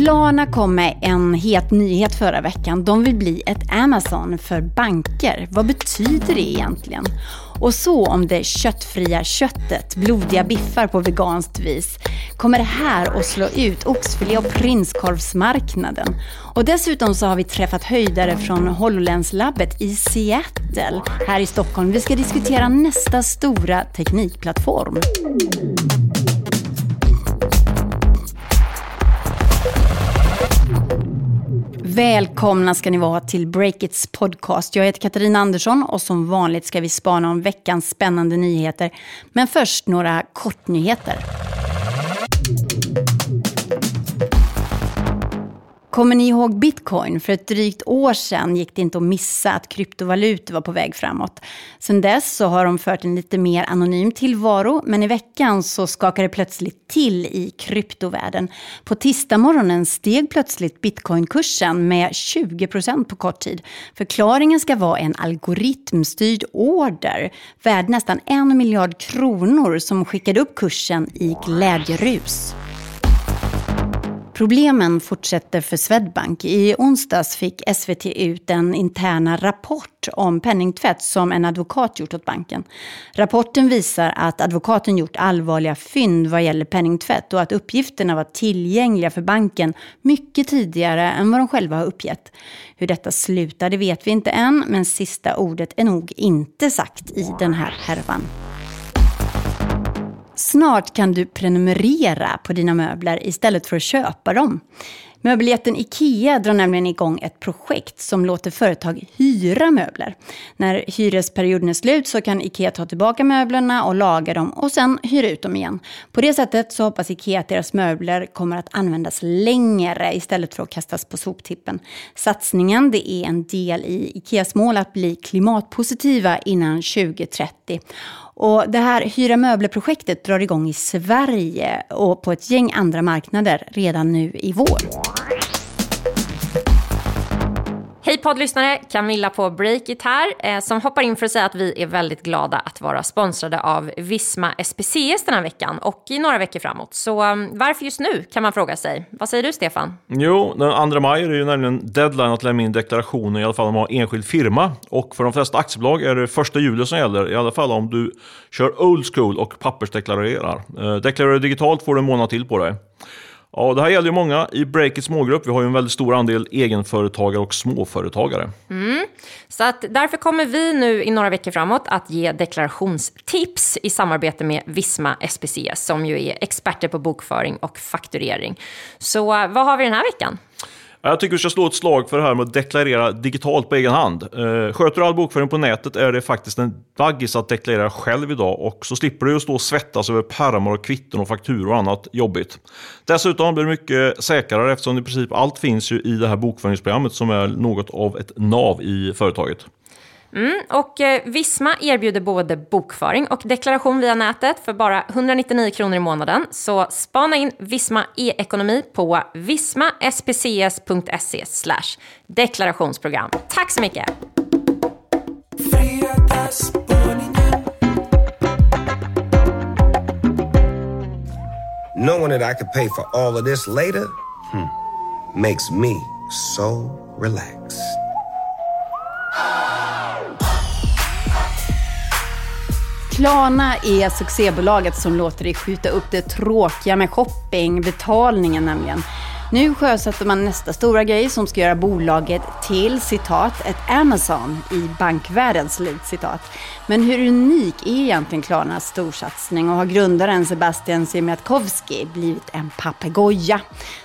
Klarna kom med en het nyhet förra veckan. De vill bli ett Amazon för banker. Vad betyder det egentligen? Och så om det köttfria köttet, blodiga biffar på veganskt vis. Kommer det här att slå ut oxfilé och prinskorvsmarknaden? Och dessutom så har vi träffat höjdare från HoloLens-labbet i Seattle här i Stockholm. Vi ska diskutera nästa stora teknikplattform. Välkomna ska ni vara till Breakits podcast. Jag heter Katarina Andersson och som vanligt ska vi spana om veckans spännande nyheter. Men först några kortnyheter. Kommer ni ihåg bitcoin? För ett drygt år sedan gick det inte att missa att kryptovalutor var på väg framåt. Sedan dess så har de fört en lite mer anonym tillvaro, men i veckan så skakade det plötsligt till i kryptovärlden. På tisdagsmorgonen steg plötsligt bitcoinkursen med 20 procent på kort tid. Förklaringen ska vara en algoritmstyrd order värd nästan en miljard kronor som skickade upp kursen i glädjerus. Problemen fortsätter för Swedbank. I onsdags fick SVT ut den interna rapport om penningtvätt som en advokat gjort åt banken. Rapporten visar att advokaten gjort allvarliga fynd vad gäller penningtvätt och att uppgifterna var tillgängliga för banken mycket tidigare än vad de själva har uppgett. Hur detta slutade vet vi inte än, men sista ordet är nog inte sagt i den här härvan. Snart kan du prenumerera på dina möbler istället för att köpa dem. Möbeljätten IKEA drar nämligen igång ett projekt som låter företag hyra möbler. När hyresperioden är slut så kan IKEA ta tillbaka möblerna och laga dem och sen hyra ut dem igen. På det sättet så hoppas IKEA att deras möbler kommer att användas längre istället för att kastas på soptippen. Satsningen det är en del i IKEAs mål att bli klimatpositiva innan 2030. Och det här Hyra möbler-projektet drar igång i Sverige och på ett gäng andra marknader redan nu i vår. Hej poddlyssnare, Camilla på Breakit här, eh, som hoppar in för att säga att vi är väldigt glada att vara sponsrade av Visma SPCS den här veckan och i några veckor framåt. Så um, varför just nu kan man fråga sig. Vad säger du Stefan? Jo, den 2 maj är det ju nämligen deadline att lämna in deklarationer i alla fall om man har enskild firma. Och för de flesta aktiebolag är det första juli som gäller, i alla fall om du kör old school och pappersdeklarerar. Eh, deklarerar du digitalt får du en månad till på dig. Ja, det här gäller ju många i Breakits smågrupp. Vi har ju en väldigt stor andel egenföretagare och småföretagare. Mm. Så att därför kommer vi nu i några veckor framåt att ge deklarationstips i samarbete med Visma SPCS som ju är experter på bokföring och fakturering. Så eh, vad har vi den här veckan? Jag tycker vi ska slå ett slag för det här med att deklarera digitalt på egen hand. Eh, sköter du all bokföring på nätet är det faktiskt en daggis att deklarera själv idag och så slipper du stå och svettas över pärmar och kvitton och fakturor och annat jobbigt. Dessutom blir det mycket säkrare eftersom i princip allt finns ju i det här bokföringsprogrammet som är något av ett nav i företaget. Mm, och eh, Visma erbjuder både bokföring och deklaration via nätet för bara 199 kronor i månaden. Så spana in Visma e-ekonomi på vismaspcs.se deklarationsprogram. Tack så mycket! Knowing that I could pay for all of this later hmm, makes me so relaxed. Klarna är succébolaget som låter dig skjuta upp det tråkiga med shopping, betalningen nämligen. Nu sjösätter man nästa stora grej som ska göra bolaget till citat ett Amazon i bankvärlden citat. Men hur unik är egentligen Klarnas storsatsning och har grundaren Sebastian Siemiatkowski blivit en papegoja?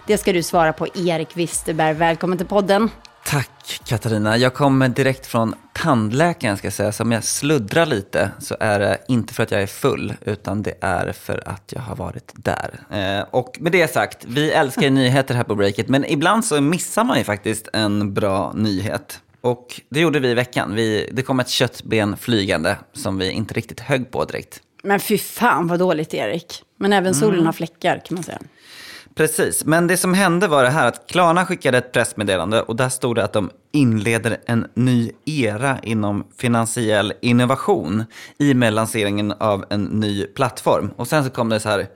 Det ska du svara på Erik Wisterberg. Välkommen till podden. Tack Katarina. Jag kommer direkt från tandläkaren ska jag säga. Så om jag sluddrar lite så är det inte för att jag är full utan det är för att jag har varit där. Eh, och med det sagt, vi älskar nyheter här på Breakit men ibland så missar man ju faktiskt en bra nyhet. Och det gjorde vi i veckan. Vi, det kom ett köttben flygande som vi inte riktigt högg på direkt. Men fy fan vad dåligt Erik. Men även solen mm. har fläckar kan man säga. Precis, men det som hände var det här att Klarna skickade ett pressmeddelande och där stod det att de inleder en ny era inom finansiell innovation i och med lanseringen av en ny plattform. Och sen så kom det så här,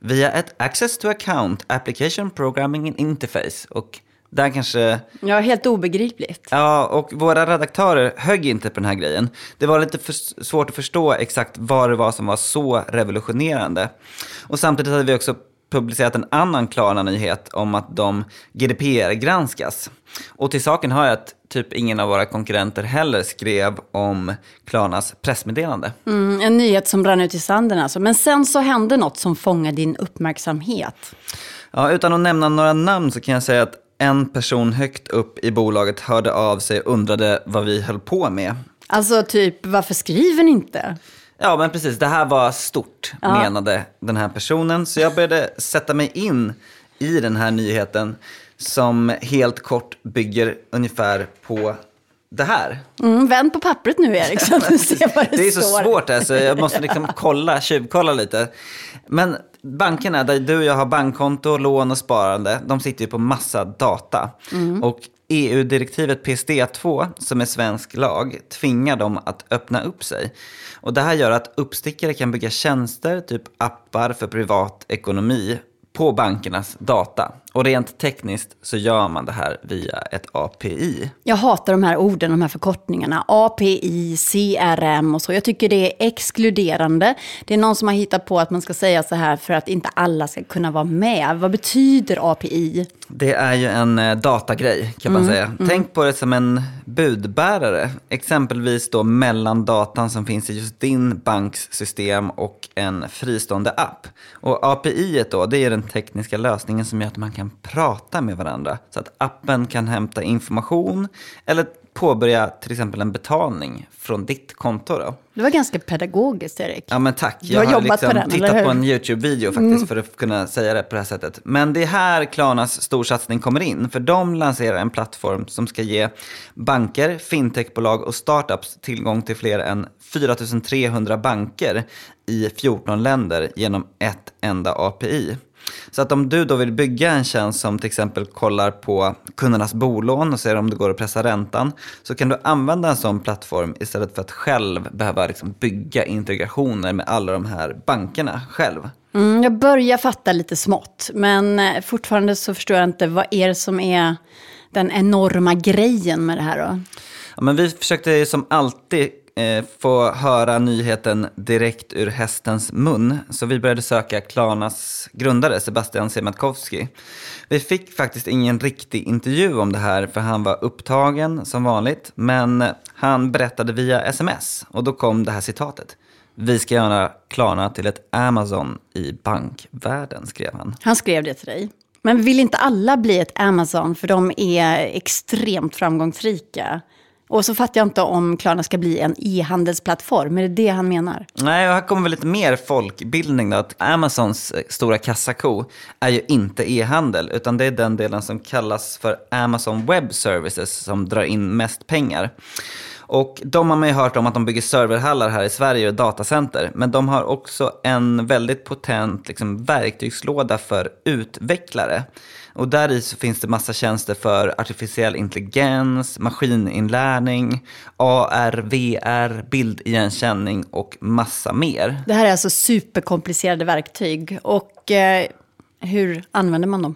via ett Access to Account Application Programming Interface. Och där kanske... Ja, helt obegripligt. Ja, och våra redaktörer högg inte på den här grejen. Det var lite för svårt att förstå exakt vad det var som var så revolutionerande. Och samtidigt hade vi också publicerat en annan Klarna-nyhet om att de GDPR-granskas. Och till saken hör jag att typ ingen av våra konkurrenter heller skrev om Klarnas pressmeddelande. Mm, en nyhet som rann ut i sanden alltså. Men sen så hände något som fångade din uppmärksamhet. Ja, utan att nämna några namn så kan jag säga att en person högt upp i bolaget hörde av sig och undrade vad vi höll på med. Alltså typ, varför skriver ni inte? Ja, men precis. Det här var stort, ja. menade den här personen. Så jag började sätta mig in i den här nyheten som helt kort bygger ungefär på det här. Mm, vänd på pappret nu Erik så att du ser vad det, det är så svårt alltså. Jag måste liksom kolla, tjuvkolla lite. Men bankerna där du och jag har bankkonto, lån och sparande, de sitter ju på massa data. Mm. Och EU-direktivet PSD2, som är svensk lag, tvingar dem att öppna upp sig. Och det här gör att uppstickare kan bygga tjänster, typ appar för privat ekonomi, på bankernas data. Och rent tekniskt så gör man det här via ett API. Jag hatar de här orden, de här förkortningarna. API, CRM och så. Jag tycker det är exkluderande. Det är någon som har hittat på att man ska säga så här för att inte alla ska kunna vara med. Vad betyder API? Det är ju en eh, datagrej kan man mm, säga. Mm. Tänk på det som en budbärare. Exempelvis då mellan datan som finns i just din banks system och en fristående app. Och API då, det är den tekniska lösningen som gör att man kan kan prata med varandra. Så att appen kan hämta information eller påbörja till exempel en betalning från ditt konto. Då. Det var ganska pedagogiskt, Erik. Ja, men tack. Jag har, har liksom på den, tittat på en YouTube-video faktiskt mm. för att kunna säga det på det här sättet. Men det är här Klarnas storsatsning kommer in. För de lanserar en plattform som ska ge banker, fintechbolag och startups tillgång till fler än 4 300 banker i 14 länder genom ett enda API. Så att om du då vill bygga en tjänst som till exempel kollar på kundernas bolån och ser om det går att pressa räntan, så kan du använda en sån plattform istället för att själv behöva liksom bygga integrationer med alla de här bankerna själv. Mm, jag börjar fatta lite smått, men eh, fortfarande så förstår jag inte vad är det som är den enorma grejen med det här då? Ja, men vi försökte som alltid eh, få höra nyheten direkt ur hästens mun. Så vi började söka Klarnas grundare Sebastian Siemiatkowski. Vi fick faktiskt ingen riktig intervju om det här för han var upptagen som vanligt. Men han berättade via sms och då kom det här citatet. Vi ska göra Klarna till ett Amazon i bankvärlden, skrev han. Han skrev det till dig. Men vill inte alla bli ett Amazon för de är extremt framgångsrika? Och så fattar jag inte om Klarna ska bli en e-handelsplattform. Är det det han menar? Nej, och här kommer väl lite mer folkbildning då. Att Amazons eh, stora kassako är ju inte e-handel, utan det är den delen som kallas för Amazon Web Services som drar in mest pengar. Och de har man ju hört om att de bygger serverhallar här i Sverige och datacenter. Men de har också en väldigt potent liksom, verktygslåda för utvecklare. Och där i så finns det massa tjänster för artificiell intelligens, maskininlärning, AR, VR, bildigenkänning och massa mer. Det här är alltså superkomplicerade verktyg. Och eh, hur använder man dem?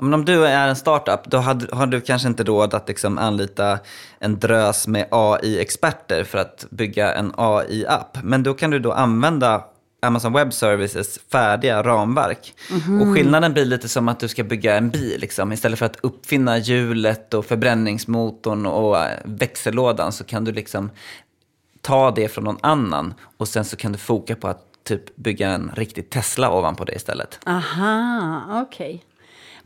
Men om du är en startup, då har du kanske inte råd att liksom anlita en drös med AI-experter för att bygga en AI-app. Men då kan du då använda Amazon Web Services färdiga ramverk. Mm. Och skillnaden blir lite som att du ska bygga en bil. Liksom. Istället för att uppfinna hjulet och förbränningsmotorn och växellådan så kan du liksom ta det från någon annan och sen så kan du foka på att typ bygga en riktig Tesla ovanpå det istället. Aha, okej. Okay.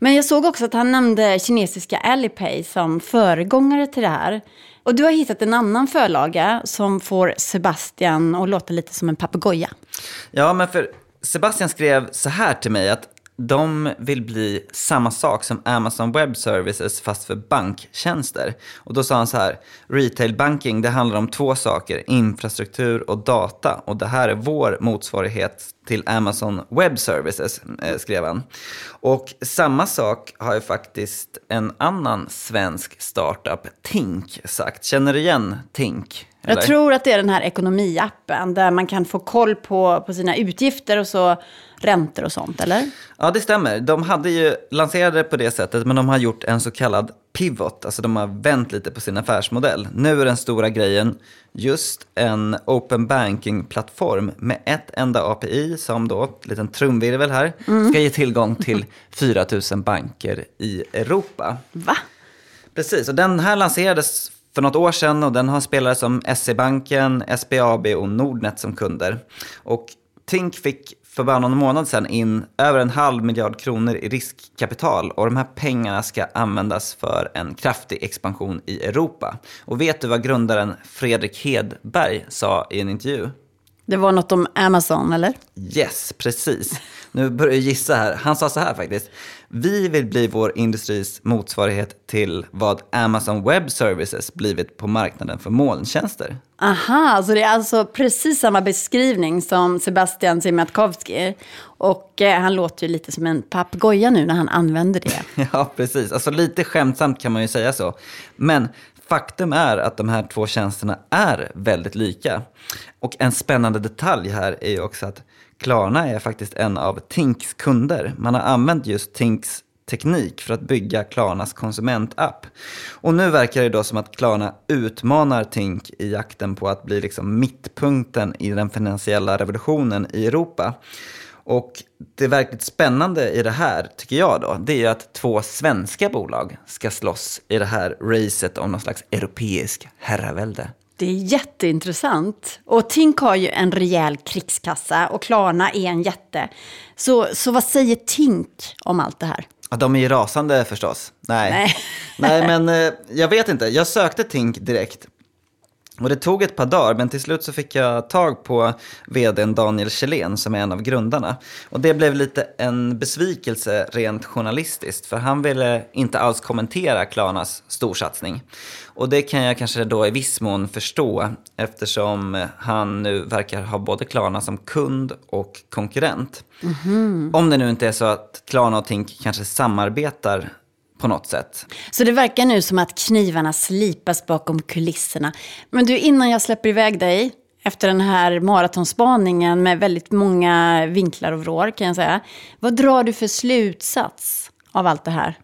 Men jag såg också att han nämnde kinesiska Alipay som föregångare till det här. Och du har hittat en annan förlaga som får Sebastian att låta lite som en papegoja. Ja, men för Sebastian skrev så här till mig att de vill bli samma sak som Amazon Web Services fast för banktjänster. Och då sa han så här, retail banking det handlar om två saker, infrastruktur och data. Och det här är vår motsvarighet till Amazon Web Services, eh, skrev han. Och samma sak har ju faktiskt en annan svensk startup, Tink, sagt. Känner du igen Tink? Jag tror att det är den här ekonomiappen där man kan få koll på, på sina utgifter och så räntor och sånt, eller? Ja, det stämmer. De hade ju lanserat det på det sättet, men de har gjort en så kallad pivot. Alltså de har vänt lite på sin affärsmodell. Nu är den stora grejen just en open banking-plattform med ett enda API som då, en liten trumvirvel här, ska ge tillgång till 4 000 banker i Europa. Va? Precis, och den här lanserades för något år sedan och den har spelare som SE-banken, SBAB och Nordnet som kunder. Och Tink fick för bara någon månad sedan in över en halv miljard kronor i riskkapital och de här pengarna ska användas för en kraftig expansion i Europa. Och vet du vad grundaren Fredrik Hedberg sa i en intervju? Det var något om Amazon, eller? Yes, precis. Nu börjar jag gissa här. Han sa så här faktiskt. Vi vill bli vår industris motsvarighet till vad Amazon Web Services blivit på marknaden för molntjänster. Aha, så det är alltså precis samma beskrivning som Sebastian Siemiatkowski. Och eh, han låter ju lite som en papegoja nu när han använder det. Ja, precis. Alltså lite skämtsamt kan man ju säga så. Men faktum är att de här två tjänsterna är väldigt lika. Och en spännande detalj här är ju också att Klarna är faktiskt en av Tinks kunder. Man har använt just Tinks teknik för att bygga Klarnas konsumentapp. Och nu verkar det då som att Klarna utmanar Tink i jakten på att bli liksom mittpunkten i den finansiella revolutionen i Europa. Och det verkligt spännande i det här, tycker jag då, det är att två svenska bolag ska slåss i det här racet om någon slags europeisk herravälde. Det är jätteintressant. Och Tink har ju en rejäl krigskassa och Klarna är en jätte. Så, så vad säger Tink om allt det här? Ja, de är ju rasande förstås. Nej, Nej. Nej men eh, jag vet inte. Jag sökte Tink direkt. Och det tog ett par dagar, men till slut så fick jag tag på vdn Daniel Kjellén som är en av grundarna. Och det blev lite en besvikelse rent journalistiskt, för han ville inte alls kommentera Klarnas storsatsning. Och det kan jag kanske då i viss mån förstå, eftersom han nu verkar ha både Klarna som kund och konkurrent. Om det nu inte är så att Klarna och Tink kanske samarbetar på något sätt. Så det verkar nu som att knivarna slipas bakom kulisserna. Men du, innan jag släpper iväg dig, efter den här maratonspaningen med väldigt många vinklar och vrår kan jag säga. Vad drar du för slutsats av allt det här?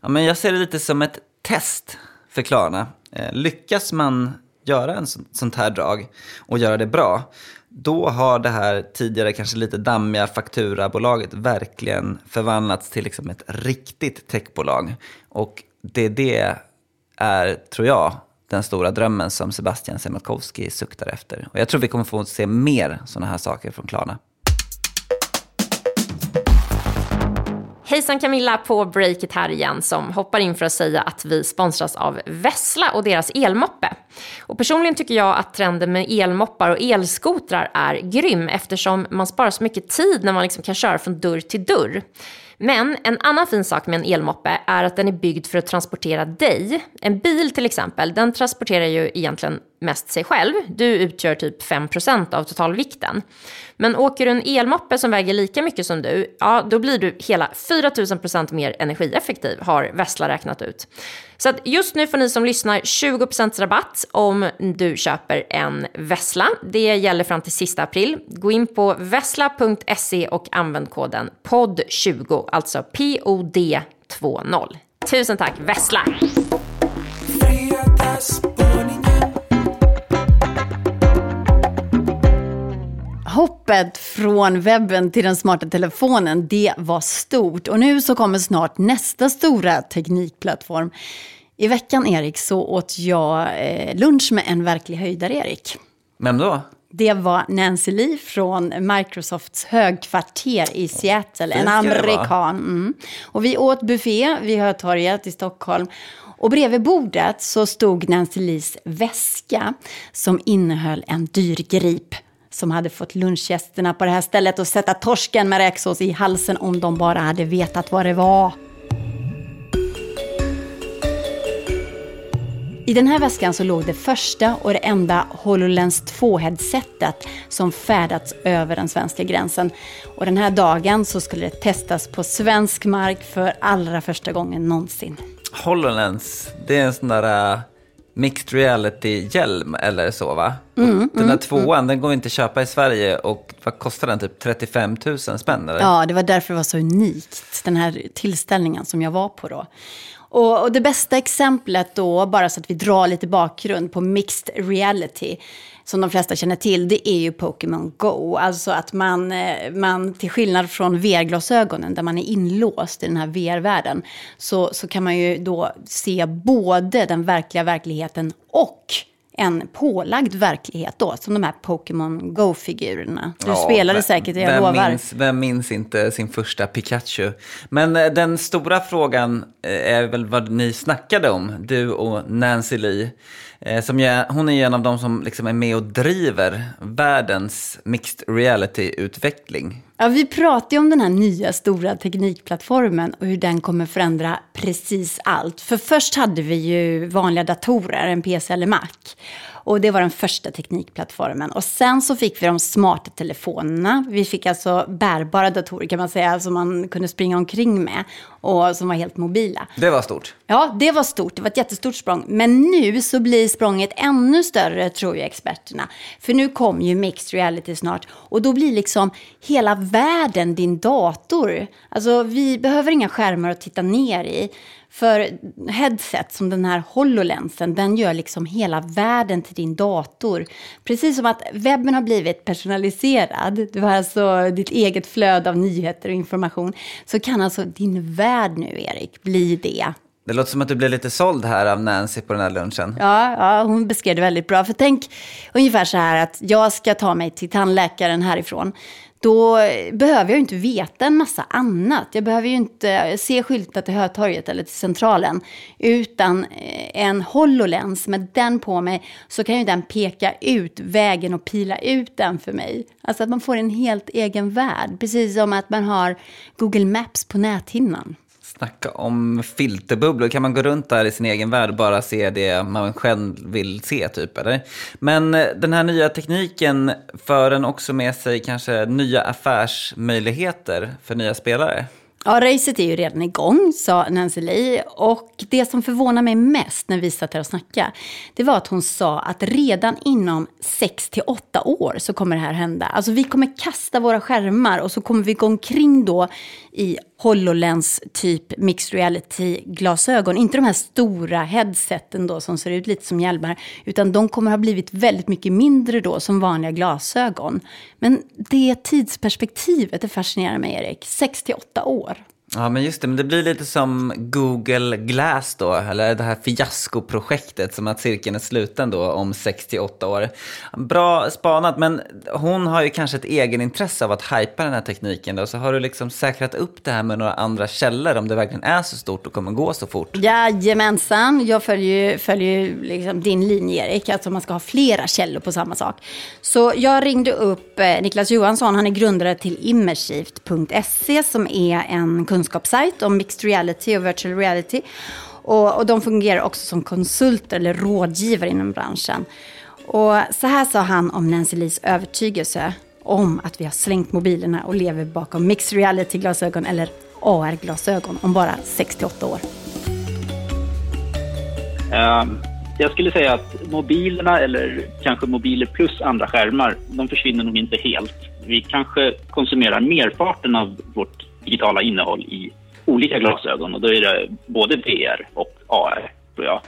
Ja, men jag ser det lite som ett test för Klarna. Eh, lyckas man göra en sån, sånt här drag och göra det bra, då har det här tidigare kanske lite dammiga fakturabolaget verkligen förvandlats till liksom ett riktigt techbolag. Och det, det är, tror jag, den stora drömmen som Sebastian Siemiatkowski suktar efter. Och jag tror vi kommer få se mer sådana här saker från Klarna. Hejsan Camilla på Breakit här igen som hoppar in för att säga att vi sponsras av Vessla och deras elmoppe. Och personligen tycker jag att trenden med elmoppar och elskotrar är grym eftersom man sparar så mycket tid när man liksom kan köra från dörr till dörr. Men en annan fin sak med en elmoppe är att den är byggd för att transportera dig. En bil till exempel, den transporterar ju egentligen mest sig själv. Du utgör typ 5% av totalvikten. Men åker du en elmoppe som väger lika mycket som du, ja då blir du hela 4000% mer energieffektiv har Vessla räknat ut. Så att just nu får ni som lyssnar 20% rabatt om du köper en Vessla. Det gäller fram till sista april. Gå in på vessla.se och använd koden POD20, alltså POD20. Tusen tack Vessla! Hoppet från webben till den smarta telefonen, det var stort. Och nu så kommer snart nästa stora teknikplattform. I veckan, Erik, så åt jag eh, lunch med en verklig höjdare, Erik. Vem då? Det var Nancy Lee från Microsofts högkvarter i Seattle, en amerikan. Mm. Och vi åt buffé vid Hötorget i Stockholm. Och bredvid bordet så stod Nancy Lees väska som innehöll en dyr grip som hade fått lunchgästerna på det här stället att sätta torsken med räksås i halsen om de bara hade vetat vad det var. I den här väskan så låg det första och det enda HoloLens 2-headsetet som färdats över den svenska gränsen. Och den här dagen så skulle det testas på svensk mark för allra första gången någonsin. HoloLens, det är en sån där eh, mixed reality-hjälm eller så va? Mm, den där mm, tvåan, mm. den går inte att köpa i Sverige och vad kostar den? Typ 35 000 spänn eller? Ja, det var därför det var så unikt, den här tillställningen som jag var på då. Och, och, det bästa exemplet då, bara så att vi drar lite bakgrund på mixed reality, som de flesta känner till, det är ju Pokémon Go. Alltså att man, eh, man till skillnad från VR-glasögonen, där man är inlåst i den här VR-världen, så, så kan man ju då se både den verkliga verkligheten och en pålagd verklighet då, som de här Pokémon Go-figurerna. Du ja, spelade vem, säkert, jag vem lovar. Minns, vem minns inte sin första Pikachu? Men eh, den stora frågan Eh, är väl vad ni snackade om, du och Nancy Lee. Eh, som jag, hon är ju en av de som liksom är med och driver världens mixed reality-utveckling. Ja, vi pratar ju om den här nya stora teknikplattformen och hur den kommer förändra precis allt. För först hade vi ju vanliga datorer, en PC eller Mac. Och det var den första teknikplattformen. Och sen så fick vi de smarta telefonerna. Vi fick alltså bärbara datorer kan man säga, som man kunde springa omkring med. Och som var helt mobila. Det var stort. Ja, det var stort. Det var ett jättestort språng. Men nu så blir språnget ännu större, tror ju experterna. För nu kommer ju mixed reality snart. Och då blir liksom hela världen din dator. Alltså, vi behöver inga skärmar att titta ner i. För headset som den här HoloLensen, den gör liksom hela världen till din dator. Precis som att webben har blivit personaliserad, du har alltså ditt eget flöde av nyheter och information, så kan alltså din värld nu, Erik, bli det. Det låter som att du blev lite såld här av Nancy på den här lunchen. Ja, ja, hon beskrev det väldigt bra. För tänk ungefär så här att jag ska ta mig till tandläkaren härifrån då behöver jag ju inte veta en massa annat. Jag behöver ju inte se skyltar till Hötorget eller till Centralen. Utan eh, en HoloLens, med den på mig, så kan ju den peka ut vägen och pila ut den för mig. Alltså att man får en helt egen värld. Precis som att man har Google Maps på näthinnan. Snacka om filterbubblor. Kan man gå runt där i sin egen värld och bara se det man själv vill se, typ? Eller? Men eh, den här nya tekniken för den också med sig kanske nya affärsmöjligheter för nya spelare? Ja, racet är ju redan igång, sa Nancy Lee. Och det som förvånar mig mest när vi satt här och snackade, det var att hon sa att redan inom 6 till 8 år så kommer det här hända. Alltså vi kommer kasta våra skärmar och så kommer vi gå omkring då i HoloLens typ mixed reality-glasögon. Inte de här stora headseten då som ser ut lite som hjälmar, utan de kommer ha blivit väldigt mycket mindre då som vanliga glasögon. Men det tidsperspektivet det fascinerar mig, Erik. 6 till 8 år. Ja, men just det. Men det blir lite som Google Glass då, eller det här fiaskoprojektet, som att cirkeln är sluten då om 68 år. Bra spanat, men hon har ju kanske ett egenintresse av att hypa den här tekniken då, så har du liksom säkrat upp det här med några andra källor om det verkligen är så stort och kommer gå så fort? Jajamensan, jag följer ju följer liksom din linje Erik, alltså man ska ha flera källor på samma sak. Så jag ringde upp eh, Niklas Johansson, han är grundare till immersivt.se som är en kunskapssajt om mixed reality och virtual reality. Och, och de fungerar också som konsulter eller rådgivare inom branschen. Och så här sa han om Nancy Lees övertygelse om att vi har slängt mobilerna och lever bakom mixed reality-glasögon eller AR-glasögon om bara 68 år. Um, jag skulle säga att mobilerna, eller kanske mobiler plus andra skärmar, de försvinner nog inte helt. Vi kanske konsumerar merparten av vårt digitala innehåll i olika glasögon och då är det både VR och AR, tror jag.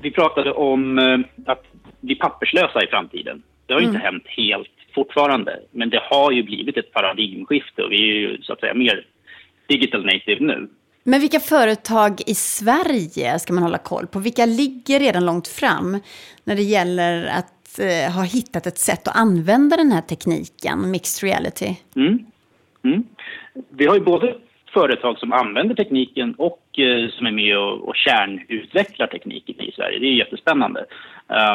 Vi pratade om eh, att bli papperslösa i framtiden. Det har mm. inte hänt helt fortfarande, men det har ju blivit ett paradigmskifte och vi är ju så att säga mer digital native nu. Men vilka företag i Sverige ska man hålla koll på? Vilka ligger redan långt fram när det gäller att eh, ha hittat ett sätt att använda den här tekniken, mixed reality? Mm. Mm vi har ju både företag som använder tekniken och eh, som är med och, och kärnutvecklar tekniken i Sverige. Det är jättespännande.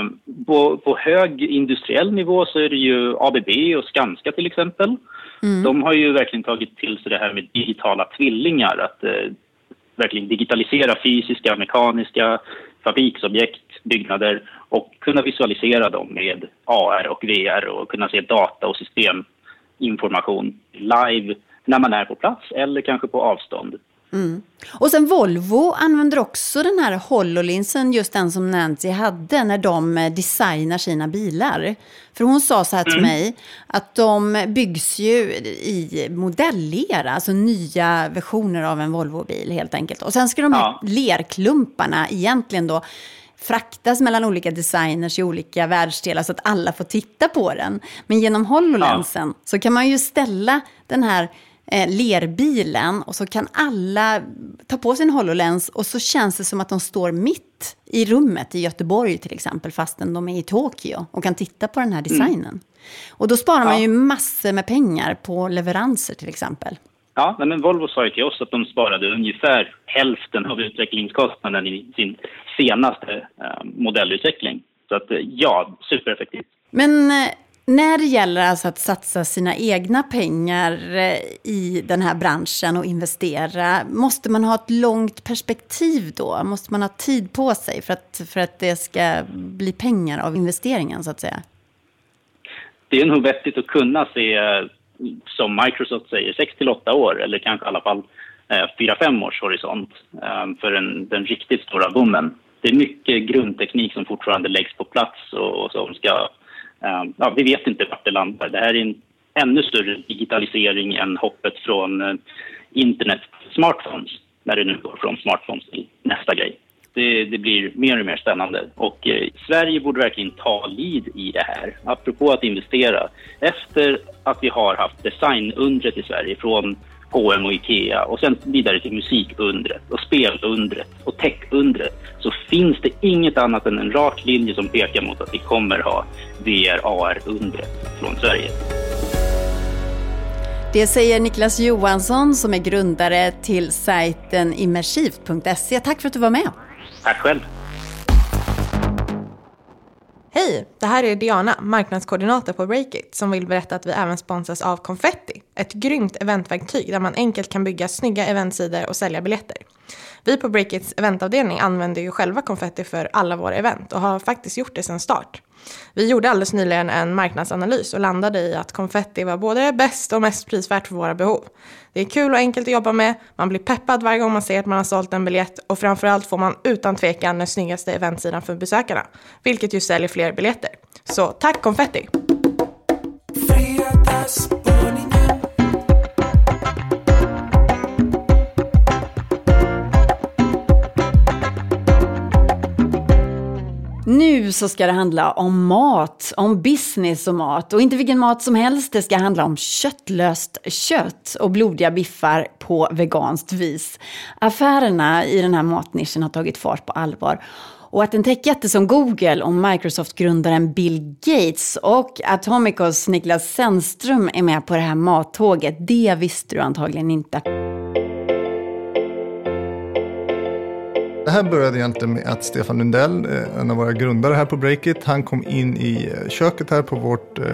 Um, på, på, hög industriell nivå så är det ju ABB och Skanska till exempel. Mm. De har ju verkligen tagit till sig det här med digitala tvillingar, att eh, verkligen digitalisera fysiska, mekaniska fabriksobjekt, byggnader och kunna visualisera dem med AR och VR och kunna se data och systeminformation live när man är på plats eller kanske på avstånd Mm. Och sen Volvo använder också den här HoloLinsen, just den som Nancy hade, när de eh, designar sina bilar. För hon sa så här till mm. mig, att de byggs ju i modellera, alltså nya versioner av en Volvo-bil helt enkelt. Och sen ska de här ja. lerklumparna egentligen då fraktas mellan olika designers i olika världsdelar så att alla får titta på den. Men genom HoloLensen ja. så kan man ju ställa den här eh, lerbilen och så kan alla ta på sin HoloLens och så känns det som att de står mitt i rummet i Göteborg till exempel fastän de är i Tokyo och kan titta på den här designen. Mm. Och då sparar man ju massor med pengar på leveranser till exempel. Ja, men Volvo sa ju till oss att de sparade ungefär hälften av utvecklingskostnaden i sin senaste eh, modellutveckling. Så att, eh, ja, supereffektivt. Men eh, när det gäller alltså att satsa sina egna pengar eh, i den här branschen och investera, måste man ha ett långt perspektiv då? Måste man ha tid på sig för att, för att det ska bli pengar av investeringen så att säga? Det är nog vettigt att kunna se, eh, som Microsoft säger, 6 till 8 år eller kanske i alla fall eh, 4-5 års horisont för den, den riktigt stora boomen. Det är mycket grundteknik som fortfarande läggs på plats och, och som ska Eh, ja, vi vet inte vart det landar. Det här är en ännu större digitalisering än hoppet från eh, internet till smartphones, när det nu går från smartphones till nästa grej. Det, det, blir mer och mer spännande. Och eh, Sverige borde verkligen ta lead i det här. Apropå att investera. Efter att vi har haft designundret i Sverige från H&M och Ikea och sen vidare till musikundret och spelundret och tech finns det inget annat än en rak linje som pekar mot att vi kommer ha VR, AR-undret från Sverige. Det säger Niklas Johansson som är grundare till sajten immersivt.se. Tack för att du var med. Tack själv. Hej! Det här är Diana, marknadskoordinator på Breakit, som vill berätta att vi även sponsras av Confetti. Ett grymt eventverktyg där man enkelt kan bygga snygga eventsidor och sälja biljetter. Vi på Breakits eventavdelning använder ju själva Confetti för alla våra event och har faktiskt gjort det sedan start. Vi gjorde alldeles nyligen en marknadsanalys och landade i att konfetti var både bäst och mest prisvärt för våra behov. Det är kul och enkelt att jobba med, man blir peppad varje gång man ser att man har sålt en biljett och framförallt får man utan tvekan den snyggaste eventsidan för besökarna, vilket ju säljer fler biljetter. Så tack konfetti! Nu så ska det handla om mat, om business och mat. Och inte vilken mat som helst, det ska handla om köttlöst kött och blodiga biffar på veganskt vis. Affärerna i den här matnischen har tagit fart på allvar. Och att en techjätte som Google och Microsoft-grundaren Bill Gates och Atomicos Niklas Sennström är med på det här mattåget, det visste du antagligen inte. Det här började egentligen med att Stefan Lundell, eh, en av våra grundare här på Breakit, han kom in i eh, köket här på vårt eh,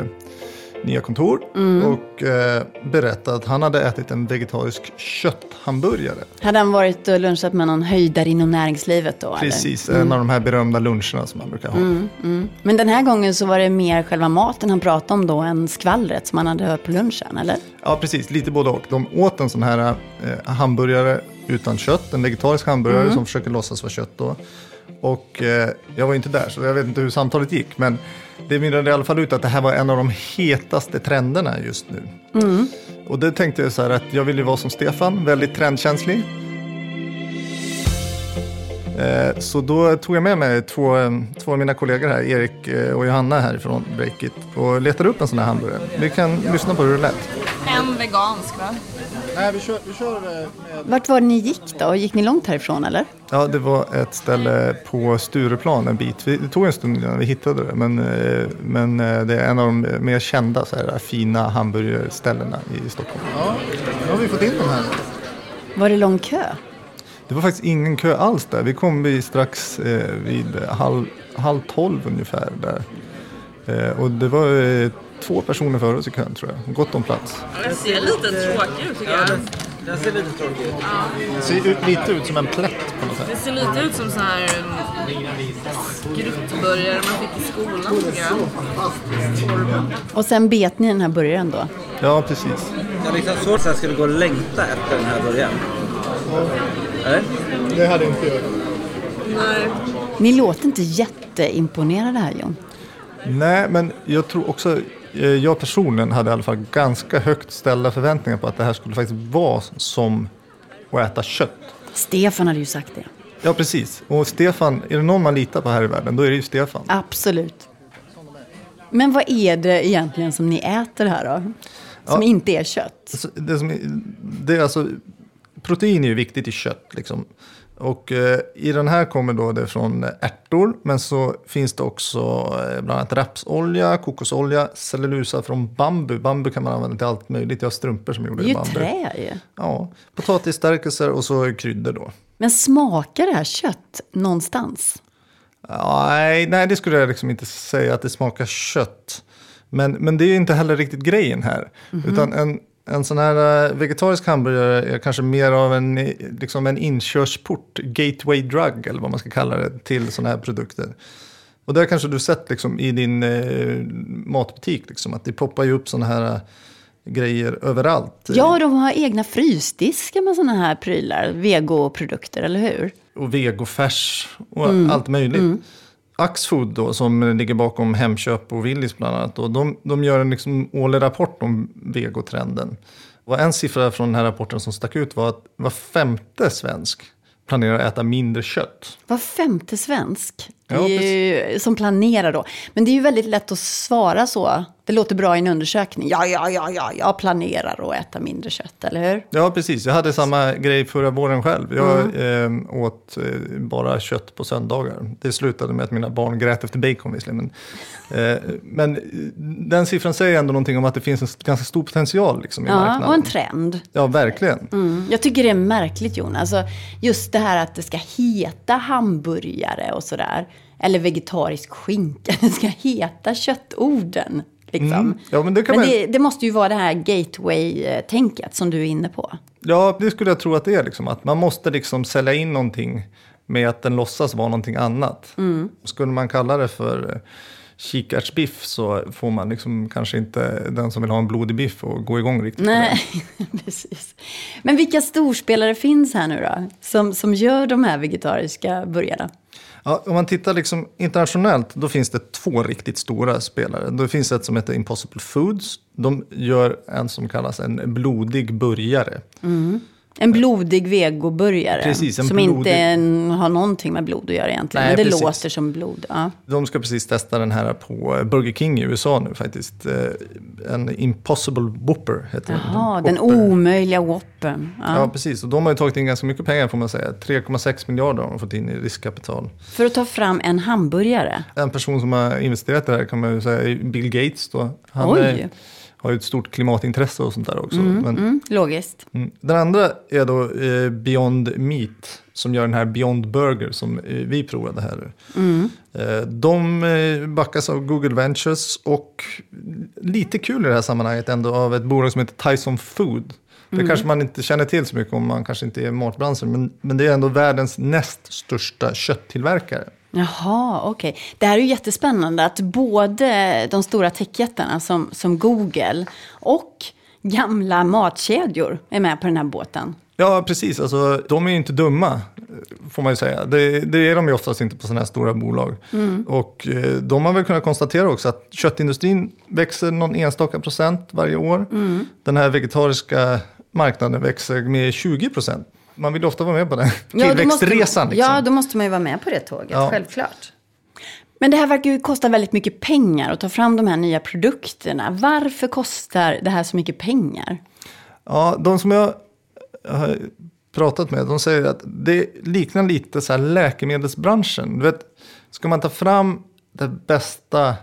nya kontor mm. och eh, berättade att han hade ätit en vegetarisk kötthamburgare. Hade han varit och lunchat med någon höjdare inom näringslivet då? Precis, mm. en av de här berömda luncherna som man brukar ha. Mm, mm, Men den här gången så var det mer själva maten han pratade om då än skvallret som han hade hört på lunchen, eller? Ja, precis, lite både och. De åt en sån här eh, hamburgare utan kött, en vegetarisk hamburgare mm. som försöker låtsas vara kött då. Och eh, jag var inte där så jag vet inte hur samtalet gick. Men det mynnade i alla fall ut att det här var en av de hetaste trenderna just nu. Mm. Och det tänkte jag så här att jag ville vara som Stefan, väldigt trendkänslig. Eh, så då tog jag med mig två, två av mina kollegor här, Erik eh, och Johanna härifrån Breakit och letade upp en sån här hamburgare. Vi kan lyssna på hur det lät. En vegansk va? Nej, vi kör, vi kör med... Vart var det ni gick då? Gick ni långt härifrån eller? Ja, det var ett ställe på Stureplan en bit. det tog en stund innan vi hittade det. Men, eh, men eh, det är en av de mer kända så här, fina hamburgerställena i Stockholm. Ja, nu har vi fått in de här. Var det lång kö? Det var faktiskt ingen kö alls där. Vi kom vid strax eh, vid halv, halv tolv ungefär där. Eh, och det var eh, två personer före oss i kön tror jag. Gott om plats. Den ser lite tråkig ut tycker jag. Den ser lite tråkig ut. Ja. Ser ut, lite ut som en plätt på något sätt. Det ser lite ut som så här mm, skruttburgare man fick i skolan tycker jag. Och sen bet ni den här burgaren då? Ja, precis. Jag har liksom svårt att jag skulle gå och längta efter den här burgaren. Eller? Det hade inte jag. Nej. Ni låter inte jätteimponerade här Jon. Nej, men jag tror också, jag personligen hade i alla fall ganska högt ställda förväntningar på att det här skulle faktiskt vara som att äta kött. Stefan hade ju sagt det. Ja, precis. Och Stefan, är det någon man litar på här i världen, då är det ju Stefan. Absolut. Men vad är det egentligen som ni äter här då? Som Ja. inte är kött? Alltså, Det som, är- det är alltså, protein är ju viktigt i kött. Liksom. Och eh, i den här kommer då det från ärtor, men så finns det också eh, bland annat rapsolja, kokosolja, cellulosa från bambu. Bambu kan man använda till allt möjligt. Jag har strumpor som är Det gjorda är i ju bambu. trä ju. Ja, potatisstärkelser och så kryddor då. Men smakar det här kött någonstans? Nej, nej, det skulle jag liksom inte säga att det smakar kött. Men, men det är inte heller riktigt grejen här. Utan en, en sån här eh, vegetarisk hamburgare är kanske mer av en, eh, liksom en inkörsport, gateway drug eller vad man ska kalla det, till såna här produkter. Och där kanske du sett liksom, i din eh, matbutik liksom, att det poppar ju upp såna här eh, grejer överallt. Ja, de har egna frysdiskar med sådana här prylar, vegoprodukter, eller hur? och vegofärs och allt möjligt. Axfood då, som ligger bakom Hemköp och Willys bland annat, då, de, de gör en liksom årlig rapport om vegotrenden. Och en siffra från den här rapporten som stack ut var att var femte svensk planerar att äta mindre kött. Var femte svensk Ja, är ju, som planerar då. Men det är ju väldigt lätt att svara så. Det låter bra i en undersökning. Ja, ja, ja, ja, jag planerar att äta mindre kött, eller hur? Ja, precis. Jag hade samma grej förra våren själv. Jag eh, åt eh, bara kött på söndagar. Det slutade med att mina barn grät efter bacon visserligen. Men, eh, men eh, den siffran säger ändå någonting om att det finns en ganska stor potential liksom, i Ja, marknaden. och en trend. Ja, verkligen. Mm. Jag tycker det är märkligt Jon. Alltså, just det här att det ska heta hamburgare och sådär. Eller vegetarisk skinka. Det ska heta köttorden. Liksom. Mm. Ja, men det Men man- det, det måste ju vara det här gateway-tänket som du är inne på. Ja, det skulle jag tro att det är. Liksom, att man måste liksom sälja in någonting med att den låtsas vara någonting annat. Mm. Skulle man kalla det för eh, kikärtsbiff så får man liksom kanske inte den som vill ha en blodig biff och gå igång riktigt. Nej, precis. Men vilka storspelare finns här nu då? Som, som gör de här vegetariska burgarna? Ja, om man tittar liksom internationellt, då finns det två riktigt stora spelare. Då finns ett som heter Impossible Foods. De gör en som kallas en blodig burgare. Mm. En blodig vegoburgare. Precis, en som blodig- inte en, har någonting med blod att göra egentligen. Nej, men det precis. låter som blod. Ja. De ska precis testa den här på Burger King i USA nu faktiskt. Eh, En Impossible Whopper heter den. Jaha, den omöjliga Whoppern. Ja. Ja. precis. Och de har ju tagit in ganska mycket pengar får man säga. 3,6 miljarder har de fått in i riskkapital. För att ta fram en hamburgare. En person som har investerat i det här kan man ju säga Bill Gates. Då. Han Oj. är, har ju ett stort klimatintresse och sånt där också. Men, Mm, logiskt. mm. Den andra är då eh, Beyond Meat som gör den här Beyond Burger som eh, vi provade här. Eh, de eh, backas av Google Ventures och lite kul i det här sammanhanget ändå av ett bolag som heter Tyson Food. Det kanske man inte känner till så mycket om man kanske inte är i matbranschen. Men, men det är ändå världens näst största kötttillverkare. Jaha, okej. Det här är ju jättespännande att både de stora techjättarna som, som Google och gamla matkedjor är med på den här båten. Ja, precis. Alltså, de är ju inte dumma, får man ju säga. Det, det är de ju oftast inte på sådana här stora bolag. Och eh, de har väl kunnat konstatera också att köttindustrin växer någon enstaka procent varje år. Den här vegetariska marknaden växer med 20 procent. Man vill ofta vara med på den måste, tillväxtresan. Liksom. Ja, då måste man ju vara med på det tåget, Ja. självklart. Men det här verkar ju kosta väldigt mycket pengar att ta fram de här nya produkterna. Varför kostar det här så mycket pengar? Ja, de som jag har pratat med, de säger att det liknar lite så här läkemedelsbranschen. Du vet, ska man ta fram det bästa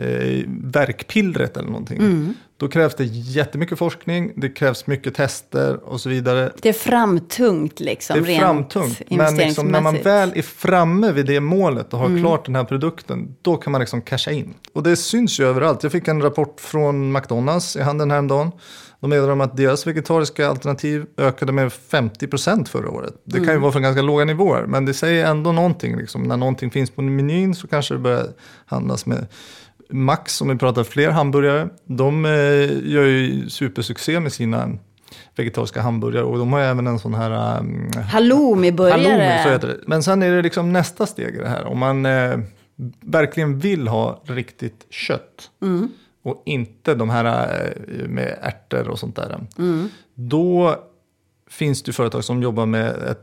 eh, verkpillret eller någonting, då krävs det jättemycket forskning, det krävs mycket tester och så vidare. Det är framtungt liksom, Det är framtungt, men liksom när man väl är framme vid det målet och har klart den här produkten, då kan man liksom casha in. Och det syns ju överallt. Jag fick en rapport från McDonalds i handen häromdagen. De meddelar om att deras vegetariska alternativ ökade med 50% förra året. Det kan ju vara från ganska låga nivåer, men det säger ändå någonting. Liksom. När någonting finns på menyn så kanske det börjar handlas med Max, om vi pratar fler hamburgare, de eh, gör ju supersuccé med sina vegetariska hamburgare och de har även en sån här um, Halloumi-burgare. halloumi, så heter det. Men sen är det liksom nästa steg i det här. Om man eh, verkligen vill ha riktigt kött och inte de här eh, med ärtor och sånt där. Då finns det företag som jobbar med ett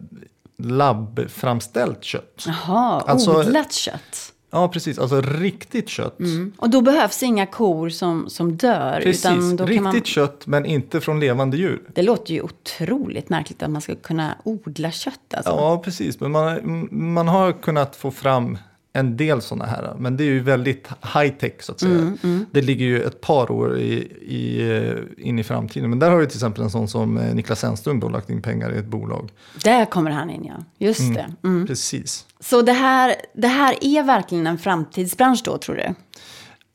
labbframställt kött. Jaha, Alltså- odlat kött. Ja, precis. Alltså riktigt kött. Och då behövs inga kor som, som dör. Precis, utan då riktigt kan man, kött men inte från levande djur. det låter ju otroligt märkligt att man ska kunna odla kött. Alltså. Ja, precis. Men man, man har kunnat få fram en del sådana här. Men det är ju väldigt high tech så att säga. Det ligger ju ett par år i, i, eh, in i framtiden. Men där har vi till exempel en sån som eh, Niklas Zennström då lagt in pengar i ett bolag. Där kommer han in, ja. Just det. Mm. Precis. Så det här, det här är verkligen en framtidsbransch då, tror du?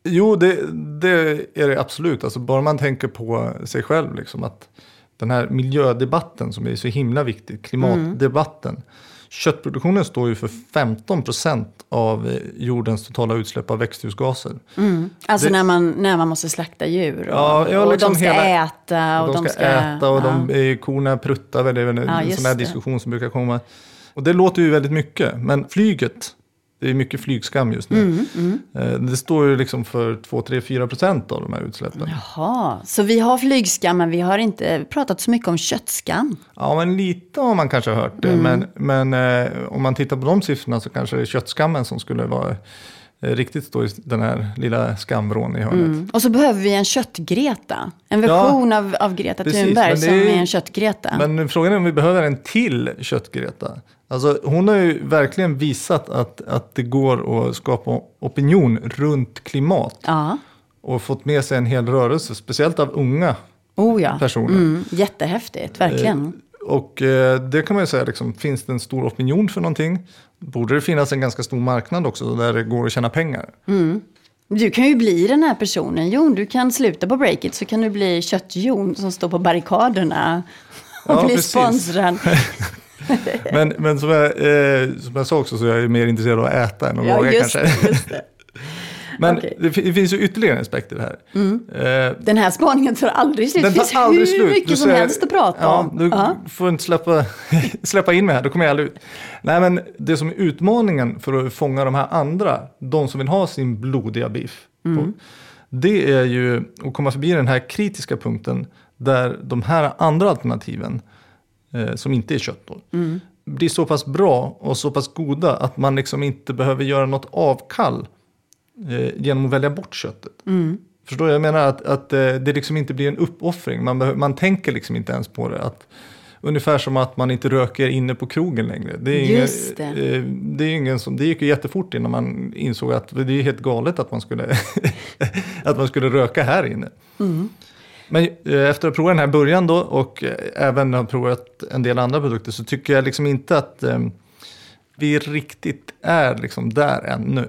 Jo, det, det är det absolut. Alltså bara man tänker på sig själv, liksom, att den här miljödebatten som är så himla viktig, klimatdebatten. Köttproduktionen står ju för 15 procent av jordens totala utsläpp av växthusgaser. Alltså Det- när, man, när man måste slakta djur och, Ja, ja, och liksom de ska hela- äta. Och, Och de ska, äta och de, eh, korna pruttar väl, det är väl en Ja, sån här diskussion som brukar komma. Och det låter ju väldigt mycket, men flyget, det är mycket flygskam just nu. Mm, Eh, Det står ju liksom för 2, 3, 4 procent av de här utsläppen. Jaha, så vi har flygskam men vi har inte pratat så mycket om köttskam. Ja, men lite har man kanske hört det. Mm. Men, men eh, om man tittar på de siffrorna så kanske det är köttskammen som skulle vara eh, riktigt stå i den här lilla skamvrån i hörnet. Mm. Och så behöver vi en köttgreta. En version av, av Greta precis, Thunberg det som är- är en köttgreta. Men frågan är om vi behöver en till köttgreta. Alltså, hon har ju verkligen visat att, att det går att skapa opinion runt klimat. Ja, Och fått med sig en hel rörelse, speciellt av unga oh ja. personer. Mm, jättehäftigt, verkligen. Och eh, det kan man ju säga, liksom, finns det en stor opinion för någonting? Borde det finnas en ganska stor marknad också där det går att tjäna pengar? Du kan ju bli den här personen, Jon. Du kan sluta på Breakit så kan du bli Kött-Jon som står på barrikaderna och Ja, blir precis. sponsrad. Men, men som, jag, eh, som jag sa också så är jag mer intresserad av att äta än att Ja, laga just kanske. just det. Men Okej. det, fi- det finns ju ytterligare en aspekt i det här. Eh, Den här spaningen tar aldrig slut. Den Det finns aldrig hur slut. mycket Du som säger- helst att prata ja, om. Du Ja. får inte släppa, släppa in mig här, då kommer jag aldrig ut. Nej, men det som är utmaningen för att fånga de här andra, de som vill ha sin blodiga biff, på, det är ju att komma förbi den här kritiska punkten där de här andra alternativen, eh, som inte är kött då, blir så pass bra och så pass goda att man liksom inte behöver göra något avkall eh, genom att välja bort köttet. Förstår du? Jag menar att, att eh, det liksom inte blir en uppoffring. Man, man tänker liksom inte ens på det. Att, ungefär som att man inte röker inne på krogen längre. Det, är Just ingen, det. eh, det, är ingen som, det gick ju jättefort innan man insåg att det är helt galet att man skulle, att man skulle röka här inne. Men eh, efter att ha provat den här början då och eh, även ha provat en del andra produkter så tycker jag liksom inte att eh, vi riktigt är liksom där ännu.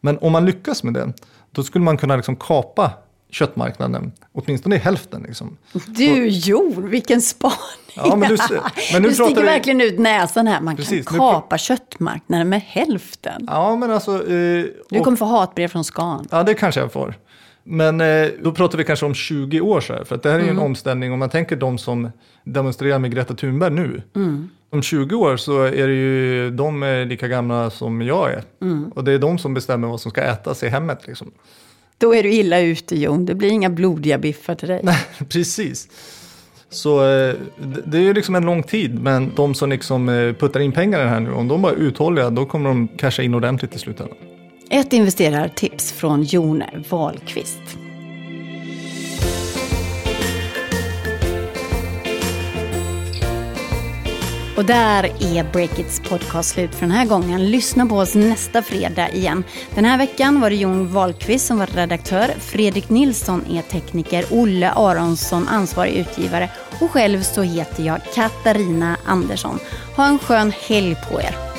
Men om man lyckas med det, då skulle man kunna liksom kapa köttmarknaden, åtminstone i hälften. Liksom. Du Jon, vilken spaning. Ja, men du men nu du sticker vi- verkligen ut näsan här. Man Precis, kan nu kapa köttmarknaden med hälften. Ja, men alltså... Eh, Du och- kommer få hatbrev från Scan. Ja, det kanske jag får. Men eh, då pratar vi kanske om 20 år så här, för att det här är ju en omställning. Om man tänker de som demonstrerar med Greta Thunberg nu. Om 20 år så är det ju de är lika gamla som jag är. Och det är de som bestämmer vad som ska ätas i hemmet. Liksom. Då är du illa ute Jon. Det blir inga blodiga biffar till dig. Precis. Så eh, det- det är ju liksom en lång tid, men de som liksom eh, puttar in pengar i det här nu, om de bara är uthålliga, då kommer de casha in ordentligt i slutändan. Ett investerartips från Jon Wahlqvist. Och där är Breakits podcast slut för den här gången. Lyssna på oss nästa fredag igen. Den här veckan var det Jon Wahlqvist som var redaktör, Fredrik Nilsson är tekniker, Olle Aronsson ansvarig utgivare och själv så heter jag Katarina Andersson. Ha en skön helg på er.